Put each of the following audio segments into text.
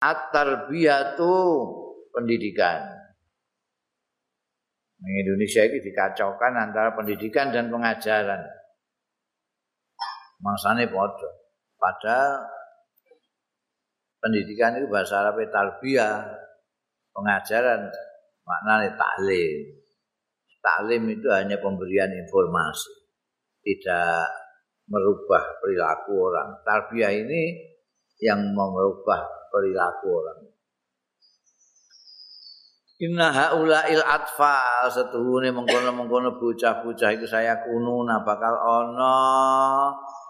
at-tarbiyatu pendidikan. Di Indonesia ini dikacaukan antara pendidikan dan pengajaran. Mangsane padha. Padahal pendidikan itu bahasa Arab tarbiyah, pengajaran maknanya taklim. Taklim itu hanya pemberian informasi, tidak merubah perilaku orang. Tarbiyah ini yang merubah perilaku orang. Inna haula'il atfal setuhune mengkono-mengkono bocah-bocah iku saya kununa bakal ana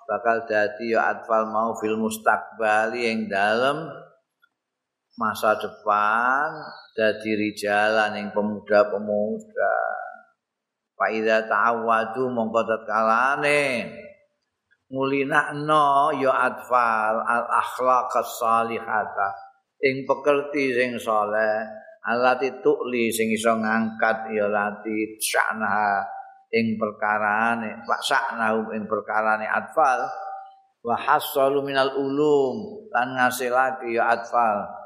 bakal dadi ya atfal mau fil mustaqbali yang dalam masa depan dadi rijalan yang pemuda-pemuda Faida ta'awadu mongko tatkalane ngulinakno ya atfal al akhlaq salihata ing pekerti sing saleh alati tukli sing iso ngangkat ya lati sya'na ing perkarane pak sya'na ing perkarane atfal wa hasalu minal ulum lan ngasilake ya atfal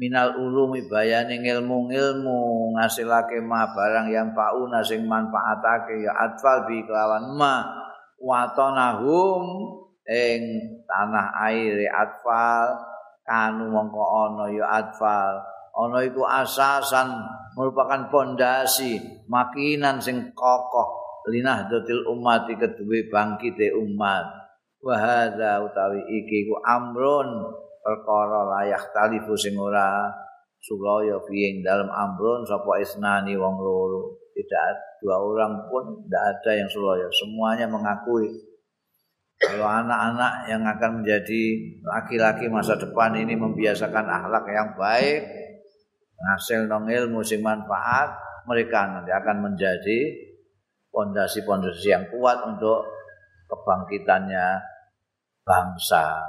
minal ulumi bayane ilmu-ilmu ngasilake ma barang yang pauna sing manfaatake ya atfal bi kelawan ma watanahum ing tanah air atfal. Kanu mongko ana ya atfal. Ana iku asasan merupakan pondasi makinan sing kokoh. Linah dotil umat bangkite umat. Wa hadza utawi iki ku amrun perkara layak talifu sing ora. Sulaya dalam ambrun sapa isnani wong loro tidak dua orang pun tidak ada yang sulaya semuanya mengakui kalau anak-anak yang akan menjadi laki-laki masa depan ini membiasakan akhlak yang baik hasil nong ilmu manfaat mereka nanti akan menjadi pondasi-pondasi yang kuat untuk kebangkitannya bangsa.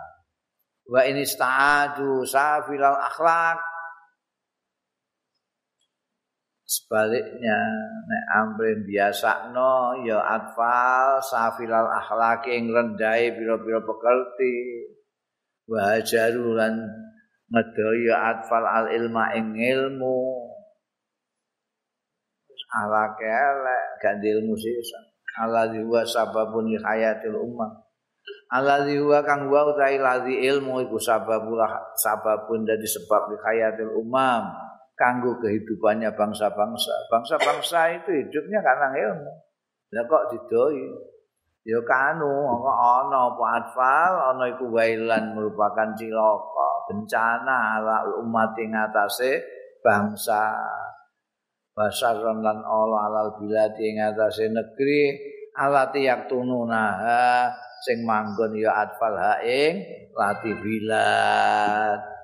wa ini safilal akhlak sebaliknya nek amrin biasa no ya atfal safilal akhlak yang rendai biro-biro pekerti. Wa jarulan ngedaya atfal al ilma ing ilmu. Ala kelek gak ilmu sisa ala diwa sababun hayatil ummah. Alladzi huwa kang wa utahi ladzi ilmu iku sababullah sababun dadi sebab di hayatil umam kanggo kehidupannya bangsa-bangsa. Bangsa-bangsa itu hidupnya karena ilmu. Lah kok didoi? Ya kanu kok ana apa atfal ana iku wailan merupakan cilaka, bencana ala umat ing atase bangsa. Basaron lan ala alal bilati ing atase negeri alati yaktununa sing manggon ya atfal ha ing latifilat wa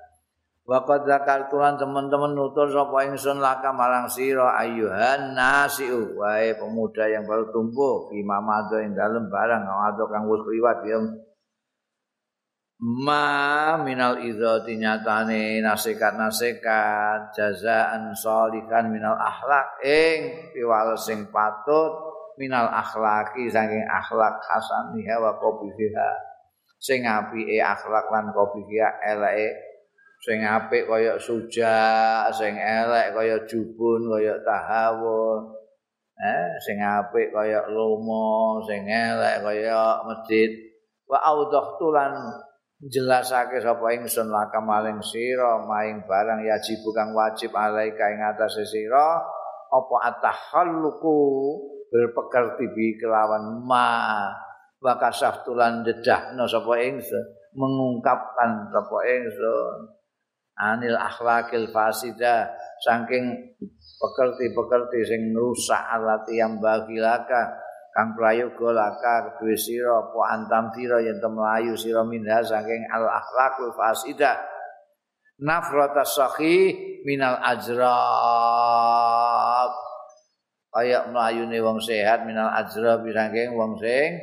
qad zakartulan teman-teman nutur sapa ingsun laka marang sira ayuhan nasiu wae pemuda yang baru tumbuh fi mamado ing dalem barang atau kang wis liwat ya. Ma minal idzati nyatane nasikat-nasikat jazaan sholihan minal akhlak ing piwales sing patut minal akhlaki saking akhlak hasaniha wa qabiha sing apike akhlak lan qabiha eleke sing apik kaya suja sing elek kaya jubun kaya tahawun eh sing apik kaya lomo sing elek kaya masjid. Wa audhah tulan jelasake sapa ingsun laka maling sira maing barang yajib kang wajib alaika ing atase sira apa atahalluku berpekerti bi kelawan ma. Wa kasaftulan dedahna sapa ingsun mengungkapkan sapa ingsun anil akhlakil fasida saking pekerti-pekerti sing rusak alati yang bagi laka kang prayoga laka kedue sira apa antam sira yen melayu sira minha saking al akhlakul fasida. Nafrata sakhi minal ajrab. Kaya mlayune wong sehat minal ajra piranging wong sing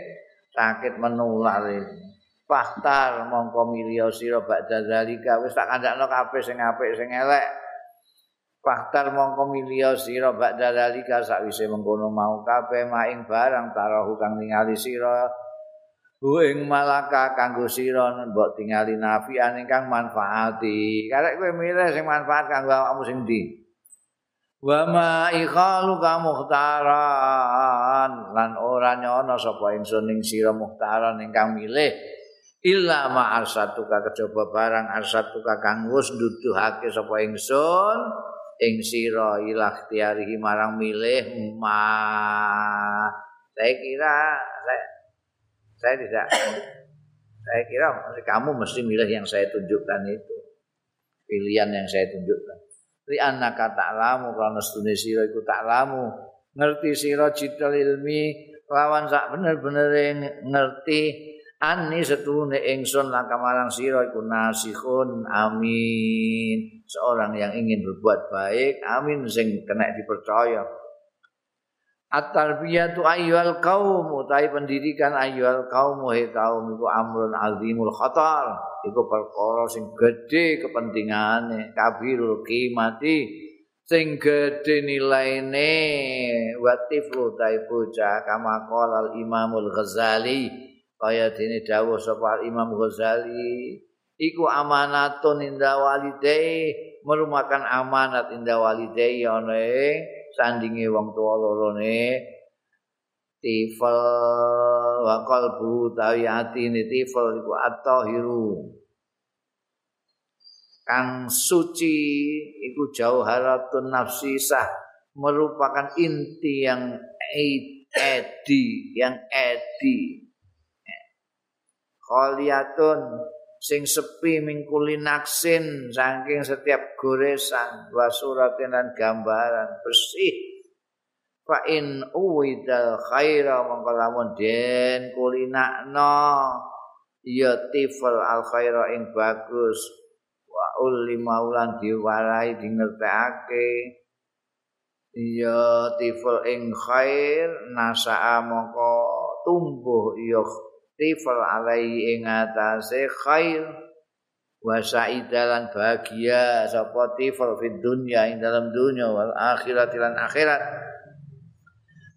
sakit menular Faktar mongko milio sira badha zalika wis tak kandakno kabeh sing apik sing elek. Faktar mongko milio sira badha zalika sakwise mengkono mau kabeh maing barang tarahu kang ningali sira Bu ing malaka kanggo sira mbok tingali nafian ingkang manfaati. Karek kowe milih sing manfaat kanggo awakmu sing ndi? Wa ma ikhalu ka muhtaran lan ora nyono sapa ingsun ing sira muhtaran ingkang milih illa ma arsatuka kejaba barang arsatuka kang wis nduduhake sapa ingsun ing sira ilah tiarihi marang milih ma. Saya kira saya, saya tidak saya kira kamu mesti milih yang saya tunjukkan itu. Pilihan yang saya tunjukkan. Li annaka ta'lamu karena stune sira iku ta'lamu. Ngerti sira jital ilmi lawan sak bener-bener ngerti Ani setune ingsun laka marang sira iku nasikhun amin. Seorang yang ingin berbuat baik, amin sing kena dipercaya. At-tarbiyatu ayyuhal qaum utawi pendidikan ayyuhal qaum wa kaum iku amrun azimul khatar. Iku perkara sing gedhe kepentingane, kabirul qimati sing gedhe nilaine wa tiflu ta bocah kama qala al Imamul Ghazali kaya dene dawuh sapa Imam Ghazali iku amanatun inda walidai merupakan amanat inda walidai ana sandinge wong tuwa lorone tifal wa qalbu tawi atine tifal iku at-tahiru. Kang suci iku jauharatun nafsi sah merupakan inti yang edi yang edi khaliyatun sing sepi mingkuli naksin saking setiap goresan wa suratin dan gambaran bersih. Fa in uwidal khaira mongko lamun den kulinakno ya tifal al khaira ing bagus. Wa uli maulan diwarai dingertekake. Ya tifal ing khair nasaa mongko tumbuh ya tifal alai ing atase khair wa saidalan bahagia. Sapa tifal fid dunya ing dalam dunya wal akhirat lan akhirat.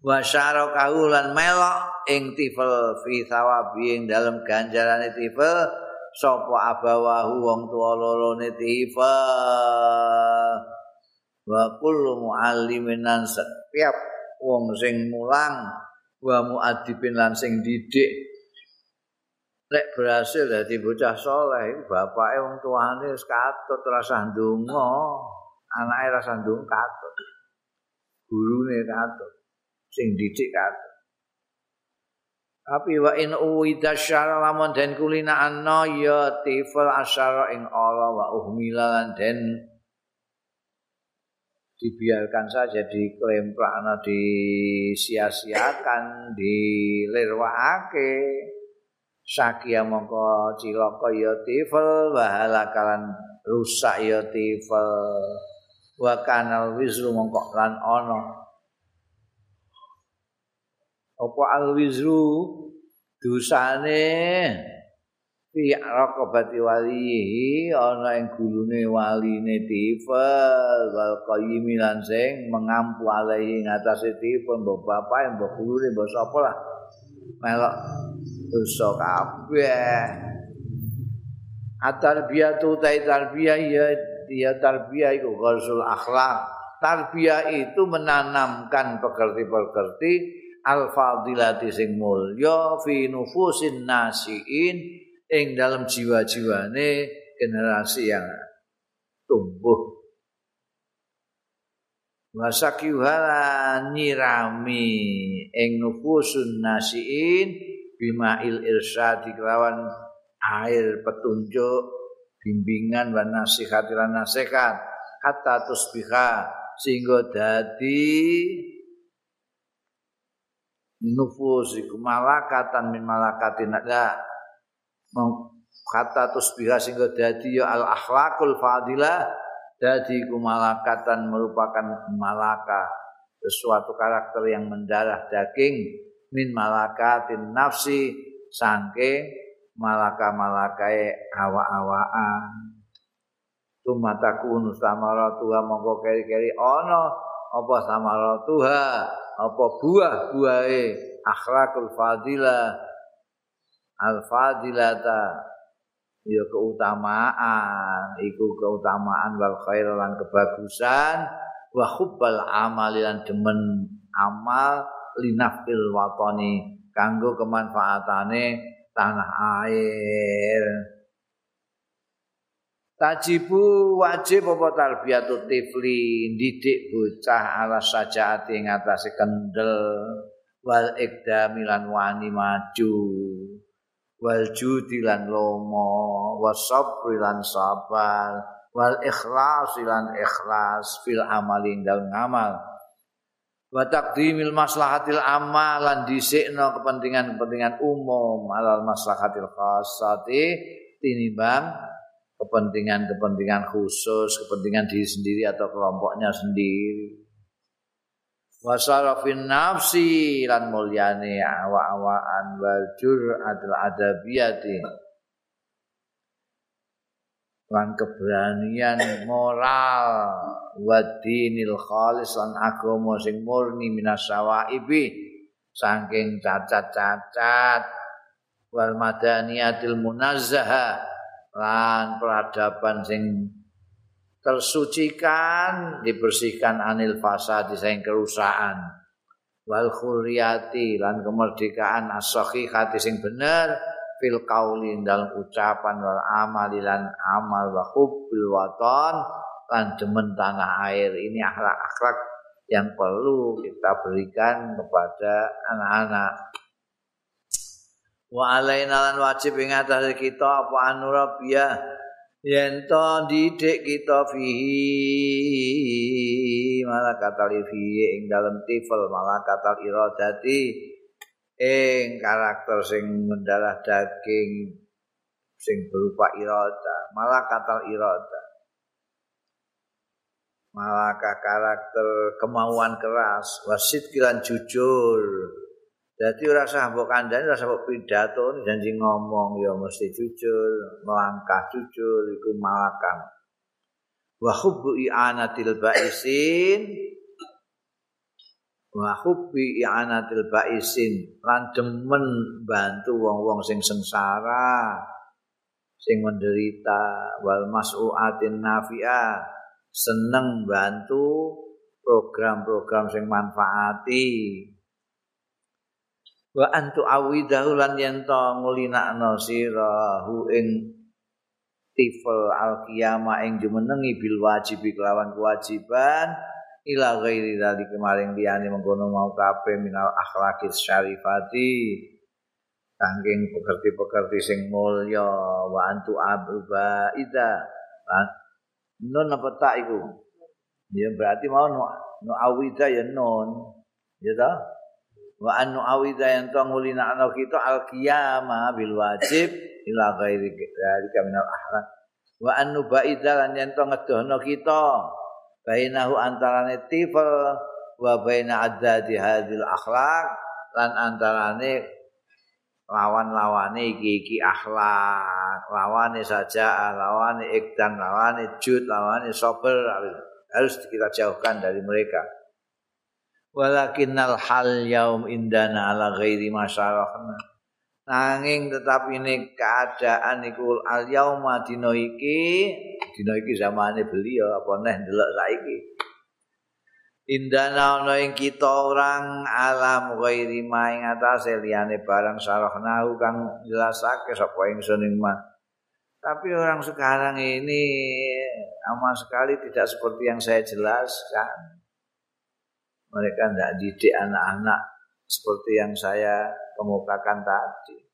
Wa syarakahu lan melok ing tifal fi thawabi ing dalam ganjarane tifal. Sapa abawahu wong tuwa lorone tifal. Wa kullu muallimin setiap wong sing mulang wa muadibin lan sing didik Lek berhasil dadi bocah saleh, bapake wong tuane wis katut rasa ndonga, anake rasa ndonga katut. Gurune katut, sing didik katut. Tapi wa in uwida syara lamun den kulina anna ya tifal asyara ing Allah wa uhmilan den dibiarkan saja di ana disia-siakan dilirwakake sakia mongko cilaka ya tifel wahala kalan rusak ya tifel wa kanal wizru mongko lan ana apa al wizru dosane fi raqabati walihi ana ing gulune waline tifel wal qayyim lan sing mengampu alaihi ngatasé tifel mbok bapak mbok gulune mbok sapa lah. Melok dosa kabeh. Atarbiyatu ta tarbiyah ya ya tarbiyah iku ghazul akhlak. Tarbiyah itu menanamkan pekerti-pekerti al-fadilati sing mulya fi nufusin nasiin ing dalam jiwa-jiwane generasi yang tumbuh. Wasakyuhala nyirami ing nufusun nasiin bimail irsyad kelawan air petunjuk bimbingan wa nasihat lan nasihat. Hatta tusbiha sehingga dadi nufus iku malakatan min malakatin. Ada kata tusbiha sehingga dadi ya al akhlakul fadilah. Dadi iku malakatan merupakan malaka sesuatu karakter yang mendarah daging min malakatin nafsi sangke malaka-malakae awa-awaan tumataku samaratuha mongko keri-keri ana apa samaratuha apa buah-buahe. Akhlakul fadilah al-fadilata ya keutamaan. Iku keutamaan wal khair lan kebagusan wa hubbal amal lan demen amal linafil watani kanggo kemanfaatane tanah air. Tajibu wajib apa tarbiyatu tifli? Didik bocah ala sajaati ing atase kendel. Wal ikdamilan wani maju. Wal judi lan lomo. Wasabri lan sabar. Wal ikhlas lan ikhlas fil amali dal ngamal wa taqdimil maslahatil amal lan dhisikno kepentingan-kepentingan umum alal maslahatil khassati tinimbang kepentingan-kepentingan khusus kepentingan diri sendiri atau kelompoknya sendiri. Wasarafin nafsi lan mulyane awa-awaan wal jur'atul adabiyati lan keberanian moral wa dinil khalis lan agama sing murni minasawaibi saking cacat-cacat wal madaniyatil munazzaha lan peradaban sing tersucikan dibersihkan anil fasad sing kerusakan. Wal khuriyati lan kemerdekaan as-sahihati sing bener fil qauli dalam ucapan wal amali lan amal wa hubbil waton lan demen tanah air. Ini akhlak-akhlak yang perlu kita berikan kepada anak-anak. Wa alaina lan wajib ing kita apa anurabiyah yen to didik kita fihi malakatal fihi ing dalem tifel malakatal iradati ing karakter sing mendarah daging sing berupa irada malakatal irada malaka karakter kemauan keras wasit kilan jujur. Jadi ora usah mbok kandhani, ora usah mbok pidato, janji ngomong ya mesti jujur, melangkah jujur iku malakan. Wa hubbu i'anatil ba'isin wa hubbi i'anatil ba'isin. Lan demen bantu wong-wong sing sengsara sing menderita. Wal mas'uatin nafi'ah seneng bantu program-program sing manfaati. Wa antu awidahu lan yen to ngulinakno sirahu ing tifel al qiyamah ing jumenengi bil wajib kelawan kewajiban ila ghairi dari kemarin liyane mengkono mau kabeh minal akhlaqis syarifati. Kangking pekerti-pekerti sing mulya wa antu abuba ida nun apa tak iku? Ya berarti mau no, no awida ya non ya ta? Wa anu awida yang tuang ngulina anak kita al qiyamah bil wajib ila ghairi dari kaminal ahran wa anu baida lan yang tuang ngedohno kita bainahu antarane tifel wa baina adadi hadil akhlak lan antarane lawan-lawane iki-iki akhlak lawane saja lawane ikdan lawane jud lawane sabar harus kita jauhkan dari mereka. Walakinnal hal yaum indana ala ghairi masyarahna nanging tetap ini keadaan iku al yauma dina iki dina iki zamane beliau apa neh ndelok saiki. Indana ana ing kita orang alam ghairi ma ing atase liyane barang sarahnahu kang jelasake sapa ingsun ing tapi orang sekarang ini sama sekali tidak seperti yang saya jelaskan. Mereka tidak didik anak-anak seperti yang saya kemukakan tadi.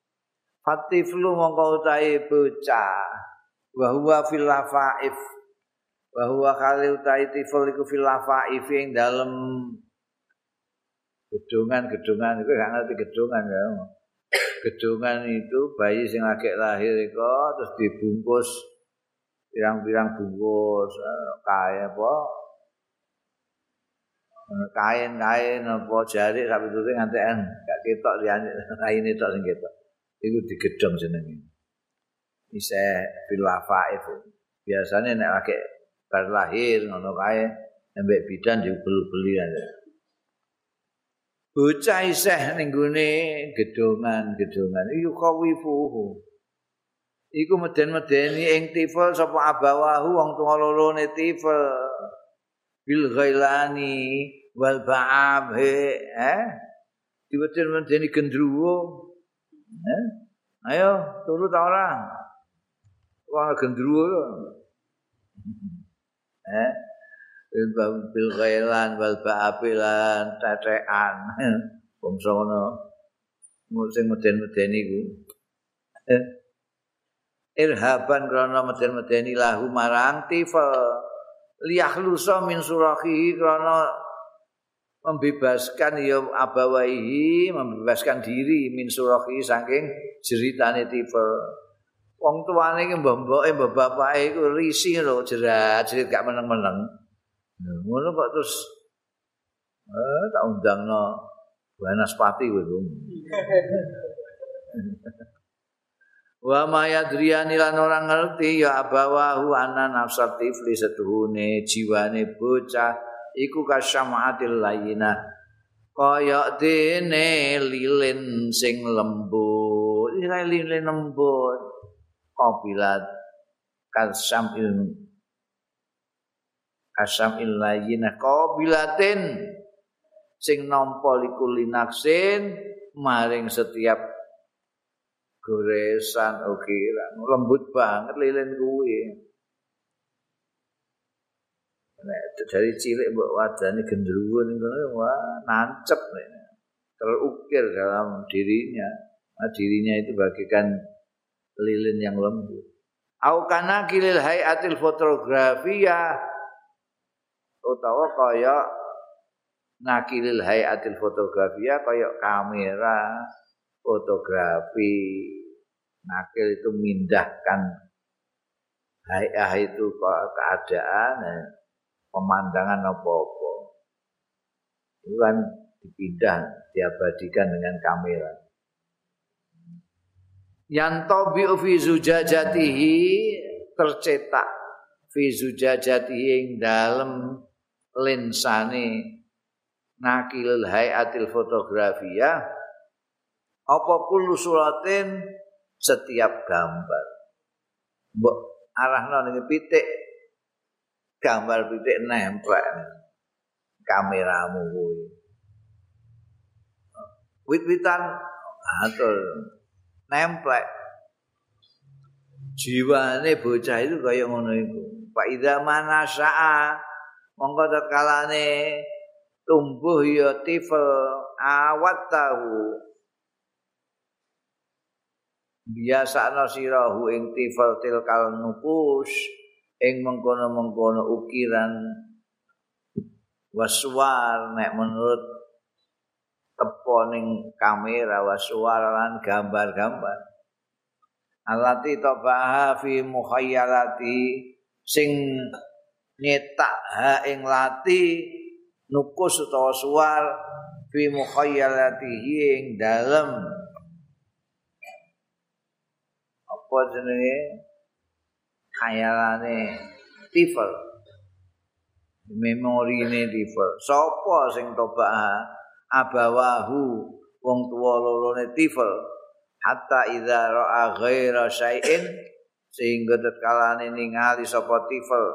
Fatiflu mongko utahe bocah wa huwa fil lafaif. Wa huwa kali utahe tifl iku fil lafaif ing dalem gedungan-gedungan. Itu gak ngerti gedungan ya. Gedungan itu bayi sing lagi lahir itu terus dibungkus pirang-pirang bungkus eh, kayak apa? Kain-kain apa jari sampai tutup ngantian gak ketok liyane kain itu sing ketok. Iku digedhong jenenge bisa bilafa itu. Biasanya nek lagi bar lahir ngono kae embek bidan juga beli-beli aja. Bocah isih ning gone gedongan-gedongan iku kawifuhu iku meden-medeni ing tifel sapa abawahu wong tuwa lorone tifel. Bil ghailani wal ba'ab eh diweden-medeni gendruwo. Eh ayo turu ta ora wong gendruwo eh bil ghailan wal ba'abilan tetekan bangsa ngono sing meden-medeni iku eh irhaban krana meden-medeni lahu marang tifel liyahlusa min surahihi krana membebaskan ya abawaihi membebaskan diri min surahihi saking jeritane tifel wong tuane iki mbok-mboke mbok bapake iku risih lho jerat jerit gak meneng-meneng. Ngono kok terus eh tak undangno Wanaspati kowe Wa ma yadriyani lan ora ngerti ya abawahu ana nafsa tifli setuhune jiwane bocah iku kasyamaatil layina kaya dene lilin sing lembut. Lilin lembut qabilat kasam il kasam il layina qabilatin sing nampa likulinaksin maring setiap goresan. Ukiran lembut banget lilin kuwi. Nek dari cilik mbok wadane gendruwo ning wah nancep terukir dalam dirinya. Nah, dirinya itu bagikan lilin yang lembut. Au kana kilil hayatil fotografia utawa kaya nakilil hayatil fotografia kaya kamera fotografi. Nakil itu mindahkan hayah itu keadaan eh, pemandangan apa-apa. Itu kan dipindah diabadikan dengan kamera yang tobi fi zujajatihi tercetak fi zujajatihi yang dalam lensane nakil hayatil fotografia apa kullu suratin setiap gambar. Mbok arahno ning pitik gambar pitik nempel kameramu kuwi. Wit-witan atur nempel jiwane bocah itu kaya ngono iku. Pak Ida mana sa'a mongko tetkalane tumbuh ya tifel awat tahu biasa sirahu ing tifal tilkal nupus ing mengkono-mengkono ukiran waswar. Nek menurut teponing kamera waswar lan gambar-gambar. Alati tabaha fi mukhayyalati sing nyetak ha ing lati nukus utawa suar fi mukhayyalatihi ing dalem. Apa jenenge? Khayalane tifel memorine tifel sapa sing toba abawahu wong tuwa lorone tifel hatta idza ra'a ghaira syai'in sehingga tetkalane ningali sapa tifel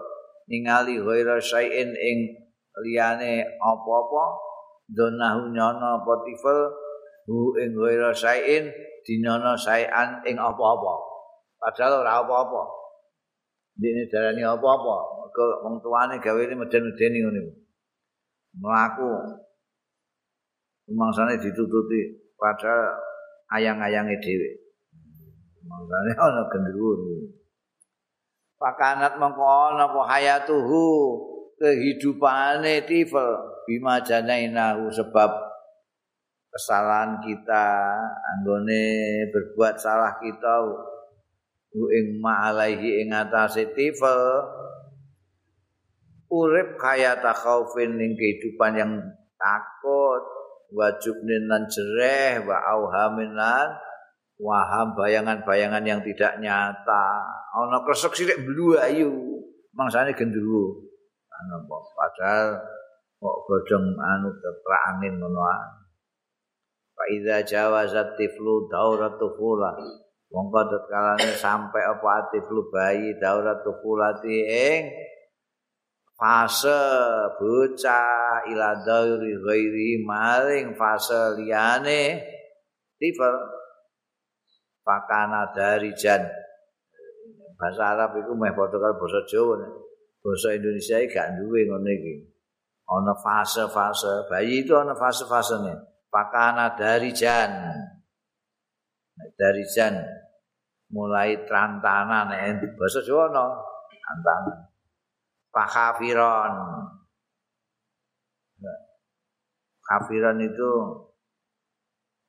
ningali ghaira syai'in ing liyane apa-apa donahu nyono apa tifel hu ing ghaira syai'in dinyono syai'an ing apa-apa padahal ora apa-apa. Dene darani apa-apa. Mergo wong tuane gawene meden-medeni ngene. Mlaku. Mangsane ditututi padahal ayang-ayange dhewe. Mangsane ana gendruwo. Pakanat mengko ana apa hayatuhu kehidupane tifel bima janainahu sebab kesalahan kita anggone berbuat salah kita ing ma'alaihi ing atase tifel urip kaya takhaufin ing kehidupan yang takut wajib lan jereh wa auhamin lan waham bayangan-bayangan yang tidak nyata. Ana kresek sithik blu ayu mangsane gendruwo. Ana padahal kok godhong anu terangin ngono Fa idza jawazat tiflu dauratu fula. Mongko tetkalane sampai apa tiflu bayi dauratu fulati ing fase bocah ila dauri ghairi maring fase liyane tifel pakana dari jan. Bahasa Arab itu meh padha karo basa Jawa bahasa Indonesia iki gak duwe ngono iki. Ana fase-fase. Bayi itu ana fase-fasene. Pakana dari jan. Dari jan. Mulai trantanan eh bahasa Jawa no trantanan pakafiron. Kafiran itu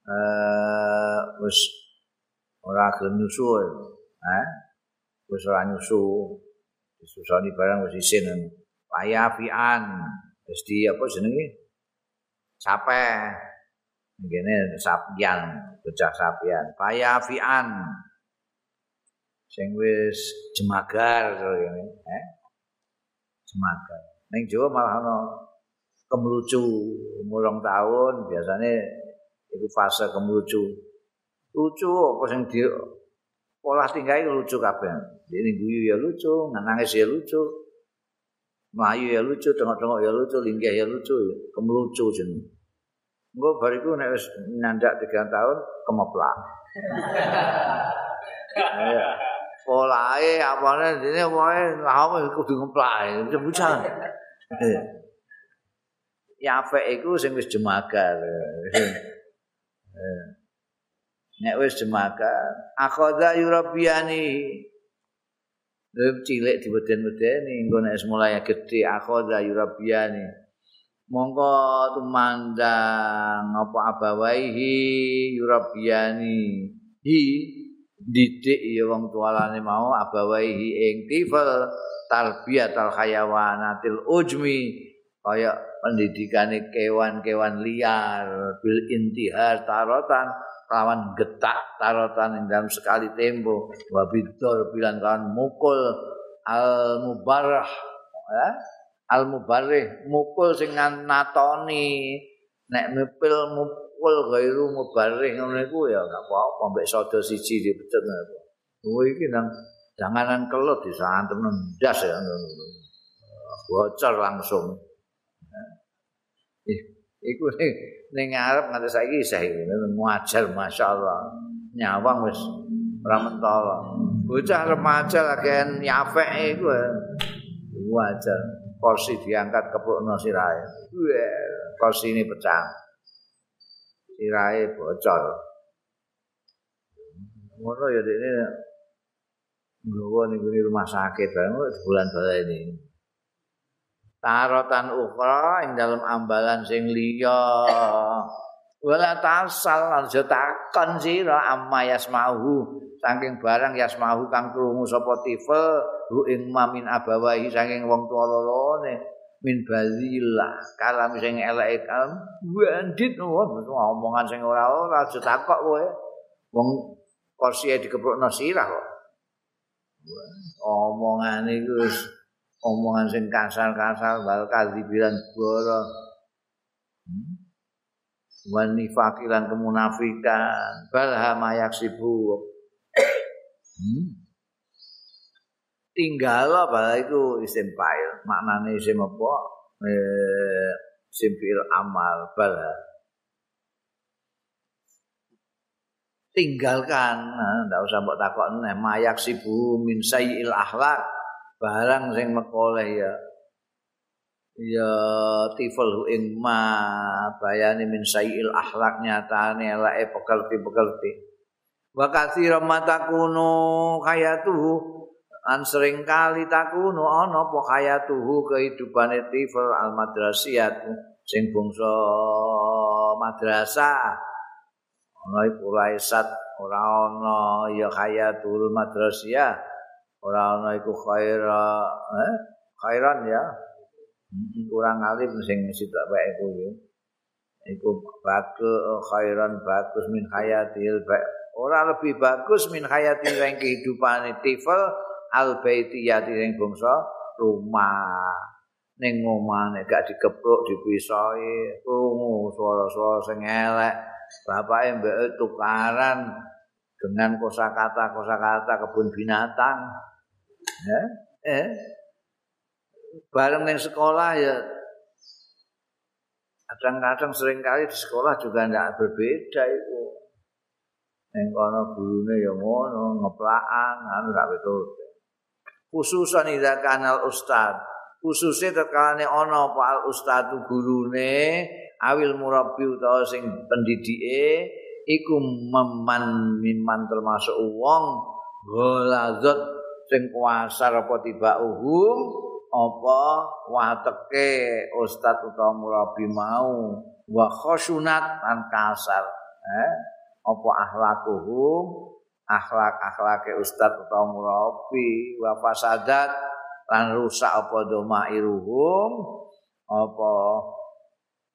eh wis ora gelem nyusu eh? Wis ora nyusu. Disusoni barang wis isin payafian. Wis di apa jenenge? Capek ngene sapian bocah sapian. Payafian. Sing wis jemagar ngene eh jemagar ning Jawa malah ana kemlucu mulung tahun biasanya itu fase kemlucu lucu apa sing di pola tinggal lucu kabeh ini guyu ya lucu nangis ya lucu Melayu ya lucu, tengok-tengok ya lucu, linggih ya lucu, kemelucu jenis. Engko bariku nek wis nyandak 3 tahun kemeplak. Ya. Polae apane dene wae lha kudu ngeplak. Cebucan. Ya fe iku sing wis jemagar. Nek wis jemagar, akhadha yurabiani. Lha cilik dibeden-bedeni engko nek mulai gedhe akhadha yurabiani. mongko tumandang apa abawaihi yurabiani hi didik ya wong tualane mau abawaihi ing tifal tarbiyatul hayawanatil ujmi kaya pendidikane kewan-kewan liar bil intihar tarotan lawan getak tarotan ing dalam sekali tempo wabidor bilang kan mukul al mubarah ya al mubarrih mukul sing natoni nek mipil mukul gairu mubarrih ngono iku ya gak apa-apa mbek sada siji dipecet apa oh iki nang janganan kelut disantem ndas ya bocor langsung. Iku ning ngarep nganti saiki isih muajar masyaallah. Nyawang wis ora mentala bocah remaja lagi nyafek iku wajar kursi diangkat keprukno sirahe. Kursi ini pecah. Sirahe bocor. Ngono ya ini nggawa ning rumah sakit bulan bala ini. Tarotan ukra ing dalam ambalan sing liya. Wala tasal aja takon sira amma yasmahu saking barang yasmahu kang krungu sapa tifel hu ing mamin abawahi saking wong tuwa lorone min bazillah kalam sing elek kalam. Bandit omongan sing ora ora aja takok kowe. Wong kursi dikeprokno sirah kok. Omongan iku omongan sing kasar-kasar bal kadibiran boro hmm? wan nifaqilan kemunafikan. Balha mayak sibu hmm. Tinggal apa itu isim fa'il. Maknane isim apa? Eh, amal balha tinggalkan. Ndak usah mbok takokne. Mayak sibu min sayyil akhlak. Barang sing mekoleh ya. Ya tifal ing ma bayani min sayyil akhlak nyatane elake pekerti-pekerti. Wa katsira matakunu hayatuhu an sering kali takunu ana apa hayatuhu kehidupane tifal al madrasiyat sing bangsa madrasah. Ana iku laisat ora ana ya hayatul madrasiyah. Ora ana iku khaira eh khairan ya. Kurang alim sing sitok wae iku. Iku bagus khairan bagus min hayatil ora lebih bagus min hayatil kehidupane tifel al baitiyati ing bangsa rumah ning omah nek gak dikepruk dipisoi krungu swara-swara sing elek. Bapak mbek tukaran dengan kosakata kosakata kebun binatang. Ya eh bareng ning sekolah ya kadang-kadang sering kali di sekolah juga tidak berbeda itu yang kono gurune ya ngono ngeplaan anu gak betul khususan ida kanal ustad. Khususnya ono apa al ustad gurune awil murabi utawa sing pendidike iku meman miman termasuk wong golazat sing kuasa apa tiba uhum apa wateke ustaz utawa murabi mau. Wa khusunat an kasar eh apa akhlakuhum akhlak-akhlake ustaz utawa murabi wa fasadat lan rusak apa domairuhum apa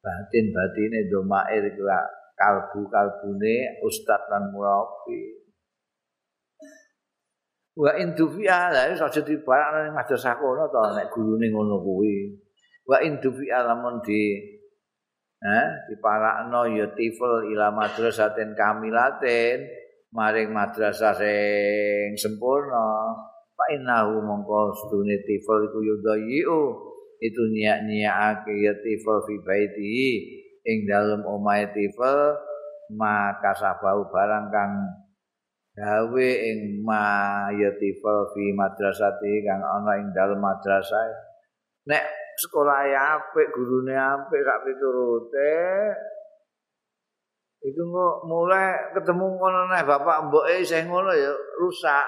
batin-batine domair kalbu-kalbune ustaz lan murabi wa in dufi'a la iso dadi barang ning madrasah kono to nek gurune ngono kuwi. Wa in dufi'a lamun di eh diparakno ya tifel ila madrasatin kamilatin maring madrasah sing sempurna fa innahu mongko sedune tifel iku yudayu itu niat-niatake ya tifel fi baiti. Ing dalem omahe tifel maka sabau barang kang gawe ing mayatifal fi madrasati kang ana ing dalem madrasah. Nek sekolah apik gurune apik sak piturute iku kok mulai ketemu ngono nek bapak mboke sing ngono ya rusak.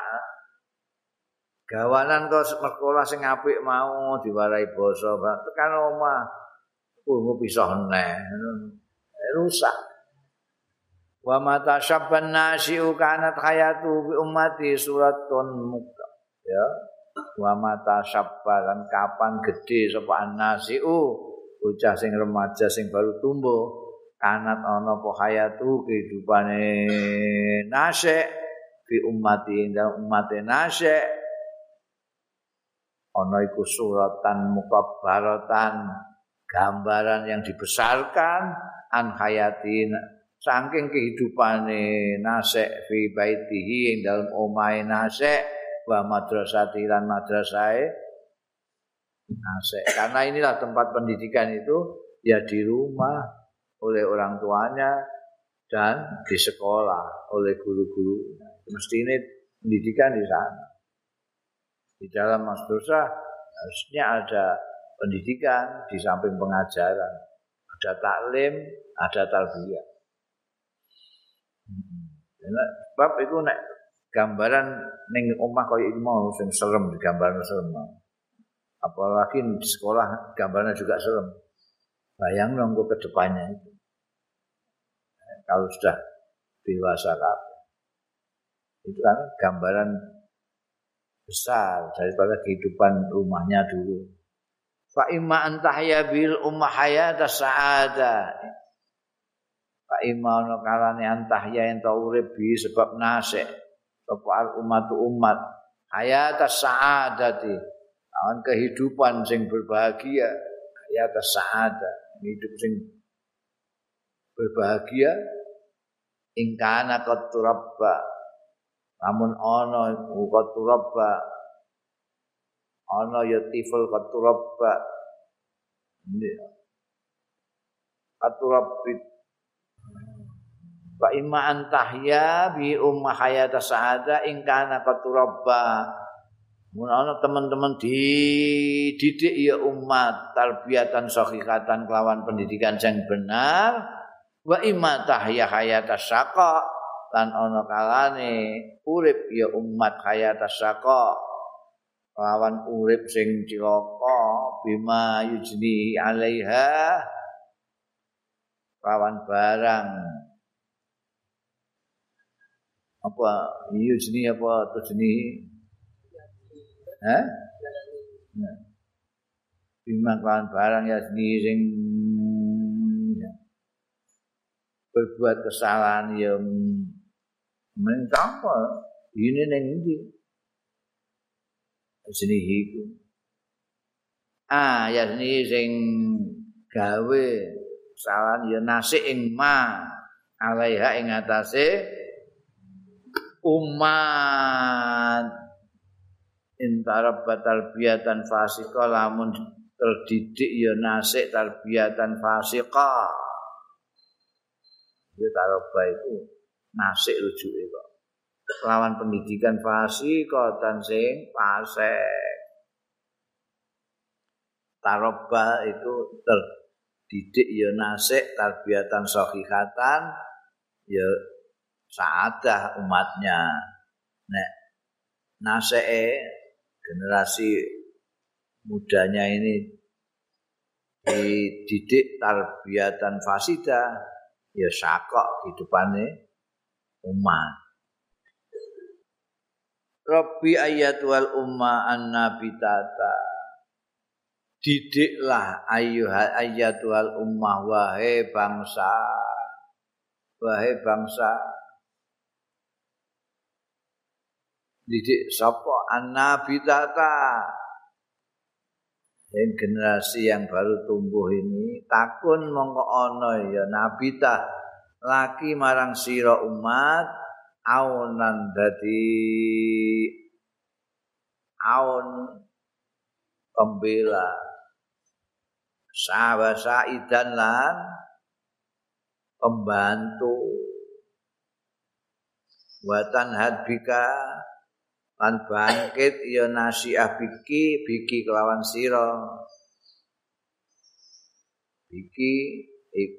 Gawanan kok sekolah sing apik mau diwarai basa tekan omah kuwi pisah neh. Rusak. Wa mata syabban nasiu kanat hayatu bi ummati suratun muka ya. Wa mata syabban kapan gede sapa nasiu? Bocah sing remaja sing baru tumbuh kanat ana apa hayatu kehidupane nase bi ummati dan ummate nase ana iku suratan mukabbaratan gambaran yang dibesarkan an hayatin saking kehidupane nasek fi baitihi ing dalem omahe nasek wa madrasati lan madrasahe nasek. Karena inilah tempat pendidikan itu ya di rumah oleh orang tuanya dan di sekolah oleh guru-guru mesti ini pendidikan di sana di dalam madrasah harusnya ada pendidikan di samping pengajaran ada taklim ada tarbiyah Sebab itu nek gambaran ning omah kaya iki mau sing serem digambarno serem. Apalagi di sekolah gambarnya juga serem. Bayang nunggu ke depannya itu. Kalau sudah dewasa kabeh. Itu kan gambaran besar daripada kehidupan rumahnya dulu. Fa imma antahya bil ummah hayata sa'ada. Pak imana kalane antah ya ento urip bi sebab nasik sapa al umat umat hayat sa'adati awan kehidupan sing berbahagia hayat sa'ada hidup sing berbahagia. Ingkana qaturabba namun ana qaturabba ana ya tiful qaturabba qaturabbi Wa imma antahya bi umma hayata sa'ada ing kana qaturabba. Mun ana teman-teman dididik ya umat tarbiyatan sahihatan kelawan pendidikan yang benar wa imma tahya hayata saqa lan ana kalane urip ya umat hayata saqa kelawan urip sing cilaka bima yujni alaiha. Lawan barang. Apa iyo jenis apa jenis eh Bima kawan barang ya sing berbuat kesalahan yang mencampur ini neng ini jenis itu ah ya jenis sing gawe kesalahan ya nasi ing ma. Alaiha ing atase umat intara batal fasika lamun terdidik ya nasik tarbiyatan fasika ya taroba itu nasik rujuke kok. Lawan pendidikan fasika dan sing fasik. Taroba itu terdidik ya nasik tarbiyatan sahihatan ya saadah umatnya. Nek nasik generasi mudanya ini dididik tarbiyatan fasida ya sakok hidupane umat Rabbi ayat wal umma annabitata didiklah ayuha ayatul ummah wahai bangsa. Wahai bangsa. Didik sapa annabitata yang generasi yang baru tumbuh ini takun mongko ana ya nabita laki marang sira umat aunan dadi aun pembela. Sahabat saidan lan pembantu. Watan hadbika lan bangkit ya nasiah biki biki kelawan sira. Biki ik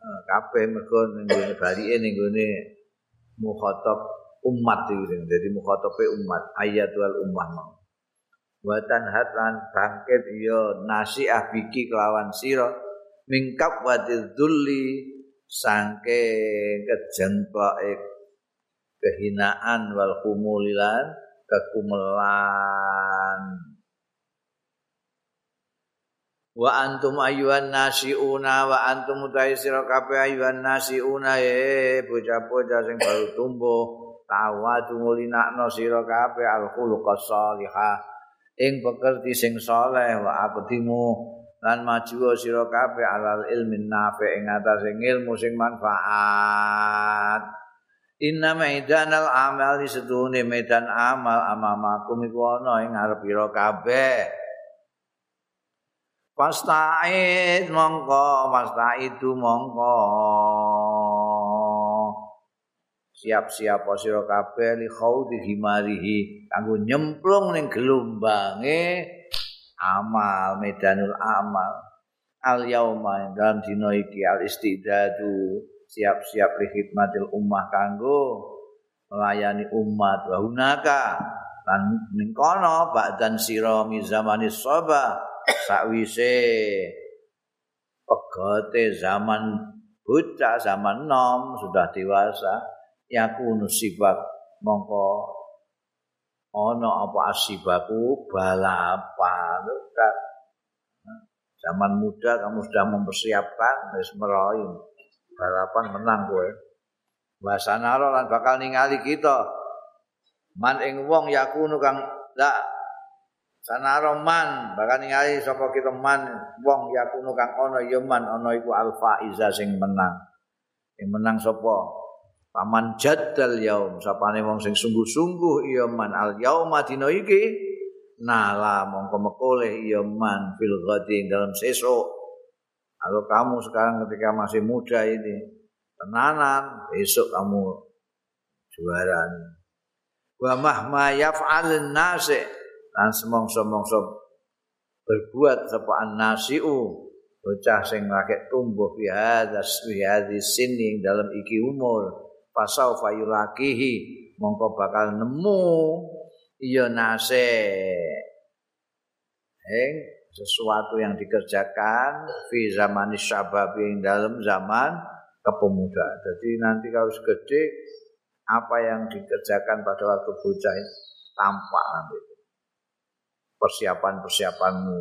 eh, kabeh mergo ning gone balike ning gone mukhatab umat iki dadi mukhatabe umat ayatul ummah mau. Watan hatlan bangkit ya nasiah biki kelawan sira. Mingkap wadil dulli sangke kejengkoke kehinaan wal kumulilan kekumelan wa antum ayuhan nasiuna wa antum utai sira kabeh ayuhan nasiuna e bocah-bocah sing baru tumbuh tawa tumulinakno sira kabeh al khuluqas salihah. Ing pekerti sing saleh wa aqdimu lan maju sira kabeh alal ilmin nafi ing atase ilmu sing manfaat inna maidanal amal sedune medan amal amamakum iku ana ing ngarep sira kabeh. Pasta'id mongko, pasta'idu mongko. siap-siap sira kabeh li khaudi himarihi kanggo nyemplung ning gelombange amal medanul amal. Al yauma dalam dina iki al istidadu siap-siap li khidmatil ummah kanggo melayani umat. Wa hunaka lan ning kono ba'dan sira mi zamani soba sakwise pegote zaman bocah zaman nom sudah dewasa yakunu sibak mongko ana apa asibaku balapan. Zaman muda kamu sudah mempersiapkan wis meroin balapan menang kowe. Wasanaro lan bakal ningali kita. Man ing wong yakunu kang la sanaro man bakal ningali sapa kita man wong yakunu kang ana ya man ana iku alfa iza sing menang. Sing menang sapa? Paman jaddal yaum sapane wong sing sungguh-sungguh iya man. Al yauma dina iki nala mongko mekole iya man fil ghadi dalam sesuk. Kalau kamu sekarang ketika masih muda ini tenanan besok kamu juara. Wa mahma yaf'al nasi lan semongso-mongso berbuat sapa an-nasiu bocah sing lagi tumbuh fi hadas fi hadis sini dalam iki umur pasau fayulakihi mongko bakal nemu iya nase ing sesuatu yang dikerjakan fi zaman syabab yang dalam zaman kepemudaan. Jadi nanti kalau segede apa yang dikerjakan pada waktu bocah tampak nanti persiapan-persiapanmu.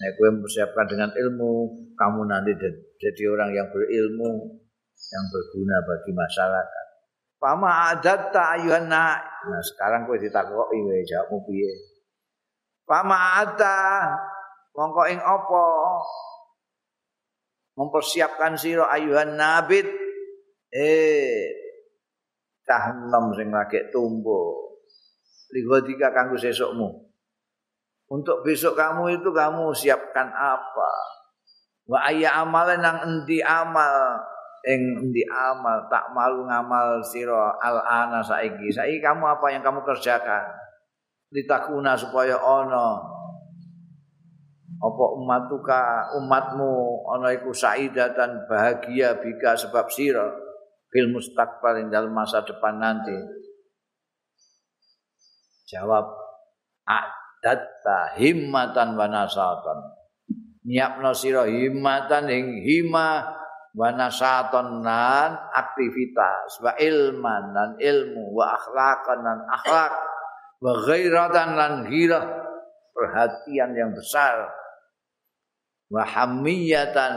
Nah, gue mempersiapkan dengan ilmu, kamu nanti jadi orang yang berilmu, yang berguna bagi masyarakat. Fama adatta ayuhan Nah, sekarang kowe ditakoki jawabmu piye? Fama ada mongko ing apa? Mempersiapkan sira ayuhan nabit. Eh cah enom sing lagi tumbuh. Ligodika kanggo sesukmu untuk besok kamu itu kamu siapkan apa? Wa ayya amalan nang endi amal? Ing endi amal? Tak malu ngamal sira al ana saiki. Saiki kamu apa yang kamu kerjakan? Ditakuna supaya ana apa ummatuka umatmu ana iku saidatan bahagia bika sebab sira fil mustaqbal dalam masa depan nanti. Jawab adatta himmatan wa nasatan. Nyiapno sira himmatan ing hima wa nasatan nan aktivitas wa ilman dan ilmu wa akhlaqan dan akhlak wa ghairatan lan ghirah perhatian yang besar wa hamiyatan.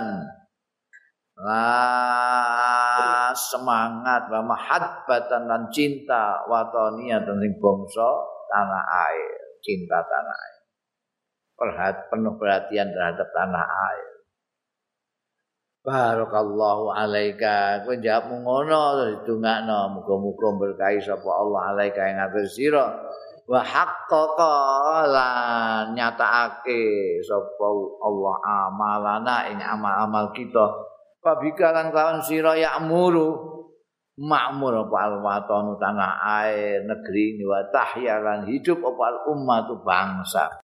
Lah semangat wa mahabbatan dan cinta watonia dan sing bangsa tanah air cinta tanah air. Perhat penuh perhatian terhadap tanah air. Barakallahu alaika. Kowe jawab ngono terus dongakno muga-muga berkahi sapa Allah alaika ing atas sira wa haqqaqa lan nyatakake sapa Allah amalana ing amal-amal kita. Fabika lan kawan sira ya'muru makmur apa alwatonu tanah air negeri ini wa tahya hidup apa ummatu bangsa